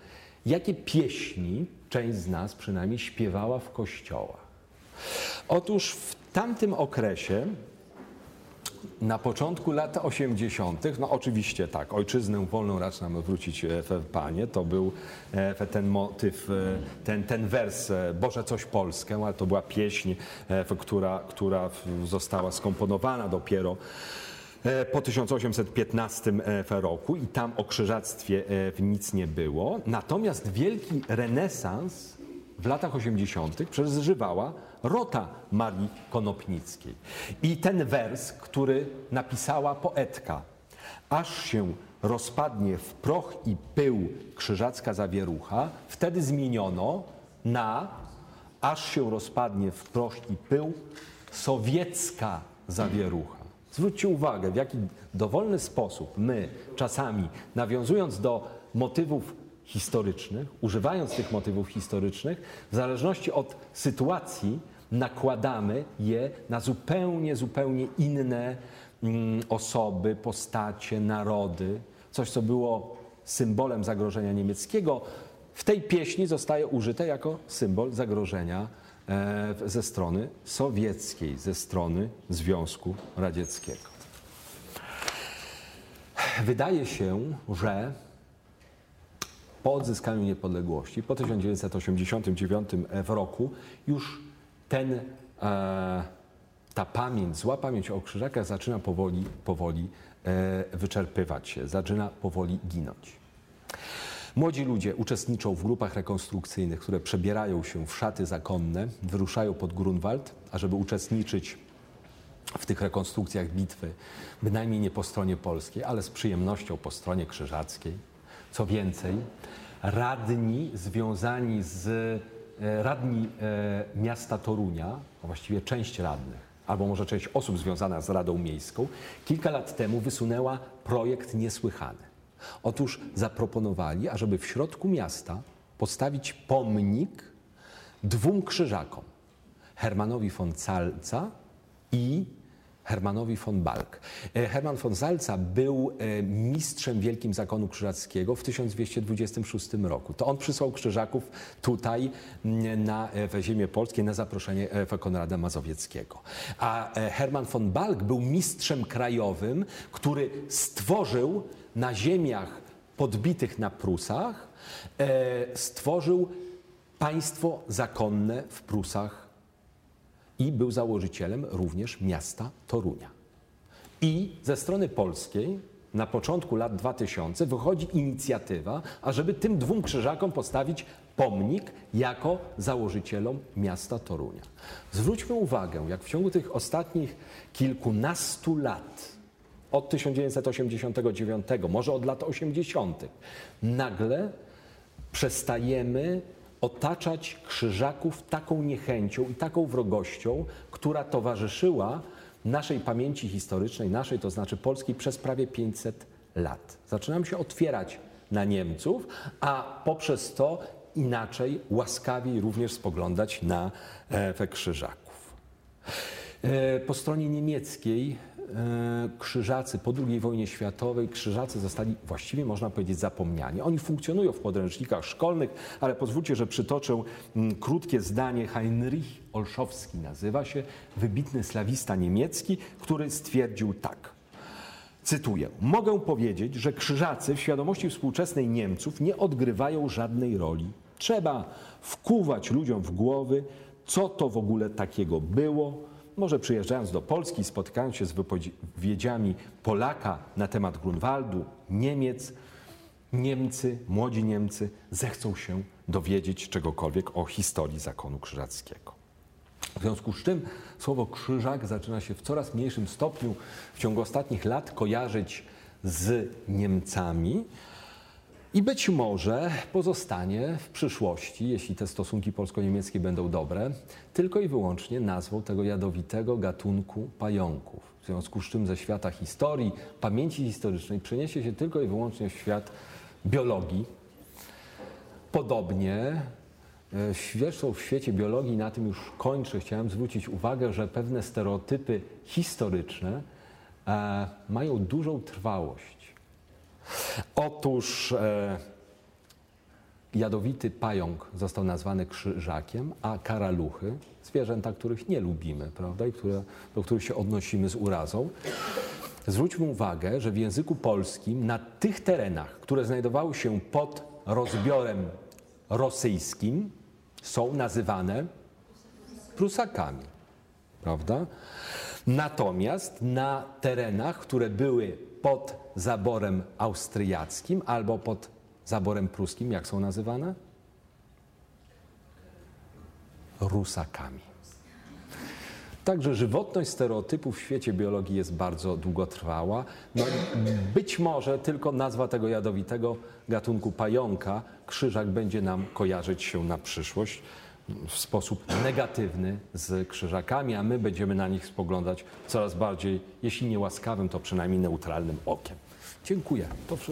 jakie pieśni część z nas przynajmniej śpiewała w kościołach. Otóż w tamtym okresie na początku lat 80., no oczywiście tak, ojczyznę wolną racz nam wrócić e, w Panie, to był e, ten motyw, e, ten, ten wers Boże coś Polskę, ale to była pieśń, która, która została skomponowana dopiero po 1815 roku i tam o krzyżactwie nic nie było. Natomiast wielki renesans w latach 80. przeżywała rota Marii Konopnickiej. I ten wers, który napisała poetka, aż się rozpadnie w proch i pył krzyżacka zawierucha, wtedy zmieniono na aż się rozpadnie w proch i pył sowiecka zawierucha. Zwróćcie uwagę, w jaki dowolny sposób my czasami, nawiązując do motywów historycznych, używając tych motywów historycznych, w zależności od sytuacji, nakładamy je na zupełnie, zupełnie inne mm, osoby, postacie, narody. Coś, co było symbolem zagrożenia niemieckiego, w tej pieśni zostaje użyte jako symbol zagrożenia e, ze strony sowieckiej, ze strony Związku Radzieckiego. Wydaje się, że po odzyskaniu niepodległości, po 1989 roku, już ten, e, ta pamięć, zła pamięć o krzyżakach zaczyna powoli, powoli e, wyczerpywać się, zaczyna powoli ginąć. Młodzi ludzie uczestniczą w grupach rekonstrukcyjnych, które przebierają się w szaty zakonne, wyruszają pod Grunwald, ażeby uczestniczyć w tych rekonstrukcjach bitwy, bynajmniej nie po stronie polskiej, ale z przyjemnością po stronie krzyżackiej. Co więcej, radni związani z E, radni e, miasta Torunia, a właściwie część radnych, albo może część osób związana z Radą Miejską, kilka lat temu wysunęła projekt niesłychany. Otóż zaproponowali, ażeby w środku miasta postawić pomnik dwóm krzyżakom. Hermanowi von Calca i Hermanowi von Balk. E, Herman von Salza był e, mistrzem Wielkim Zakonu Krzyżackiego w 1226 roku. To on przysłał krzyżaków tutaj na, e, ziemię polskie na zaproszenie Konrada Mazowieckiego. A Herman von Balk był mistrzem krajowym, który stworzył na ziemiach podbitych na Prusach, stworzył państwo zakonne w Prusach i był założycielem również miasta Torunia. I ze strony polskiej na początku lat 2000 wychodzi inicjatywa, ażeby tym dwóm krzyżakom postawić pomnik jako założycielom miasta Torunia. Zwróćmy uwagę, jak w ciągu tych ostatnich kilkunastu lat, od 1989, może od lat 80., nagle przestajemy otaczać krzyżaków taką niechęcią i taką wrogością, która towarzyszyła naszej pamięci historycznej, naszej, to znaczy polskiej, przez prawie 500 lat. Zaczynamy się otwierać na Niemców, a poprzez to inaczej, łaskawiej również spoglądać na efekt krzyżaków. E, Po stronie niemieckiej krzyżacy po II wojnie światowej, krzyżacy zostali właściwie można powiedzieć zapomniani. Oni funkcjonują w podręcznikach szkolnych, ale pozwólcie, że przytoczę mm, krótkie zdanie. Heinrich Olszowski nazywa się, wybitny slawista niemiecki, który stwierdził tak. Cytuję: Mogę powiedzieć, że krzyżacy w świadomości współczesnej Niemców nie odgrywają żadnej roli. Trzeba wkuwać ludziom w głowy, co to w ogóle takiego było. Może przyjeżdżając do Polski, spotykając się z wypowiedziami Polaka na temat Grunwaldu, Niemiec, Niemcy, młodzi Niemcy zechcą się dowiedzieć czegokolwiek o historii zakonu krzyżackiego. W związku z czym słowo krzyżak zaczyna się w coraz mniejszym stopniu w ciągu ostatnich lat kojarzyć z Niemcami i być może pozostanie w przyszłości, jeśli te stosunki polsko-niemieckie będą dobre, tylko i wyłącznie nazwą tego jadowitego gatunku pająków. W związku z czym ze świata historii, pamięci historycznej przeniesie się tylko i wyłącznie w świat biologii, Podobnie zresztą w świecie biologii, na tym już kończę, chciałem zwrócić uwagę, że pewne stereotypy historyczne e, mają dużą trwałość. Otóż e, jadowity pająk został nazwany krzyżakiem, a karaluchy, zwierzęta, których nie lubimy, prawda, i które, do których się odnosimy z urazą, Zwróćmy uwagę, że w języku polskim na tych terenach, które znajdowały się pod rozbiorem rosyjskim, są nazywane Prusakami. Prawda? Natomiast na terenach, które były pod zaborem austriackim albo pod zaborem pruskim, jak są nazywane? Rusakami. Także żywotność stereotypów w świecie biologii jest bardzo długotrwała. No, być może tylko nazwa tego jadowitego gatunku pająka, krzyżak, będzie nam kojarzyć się na przyszłość w sposób negatywny z krzyżakami, a my będziemy na nich spoglądać coraz bardziej, jeśli nie łaskawym, to przynajmniej neutralnym okiem. Dziękuję. To wszystko.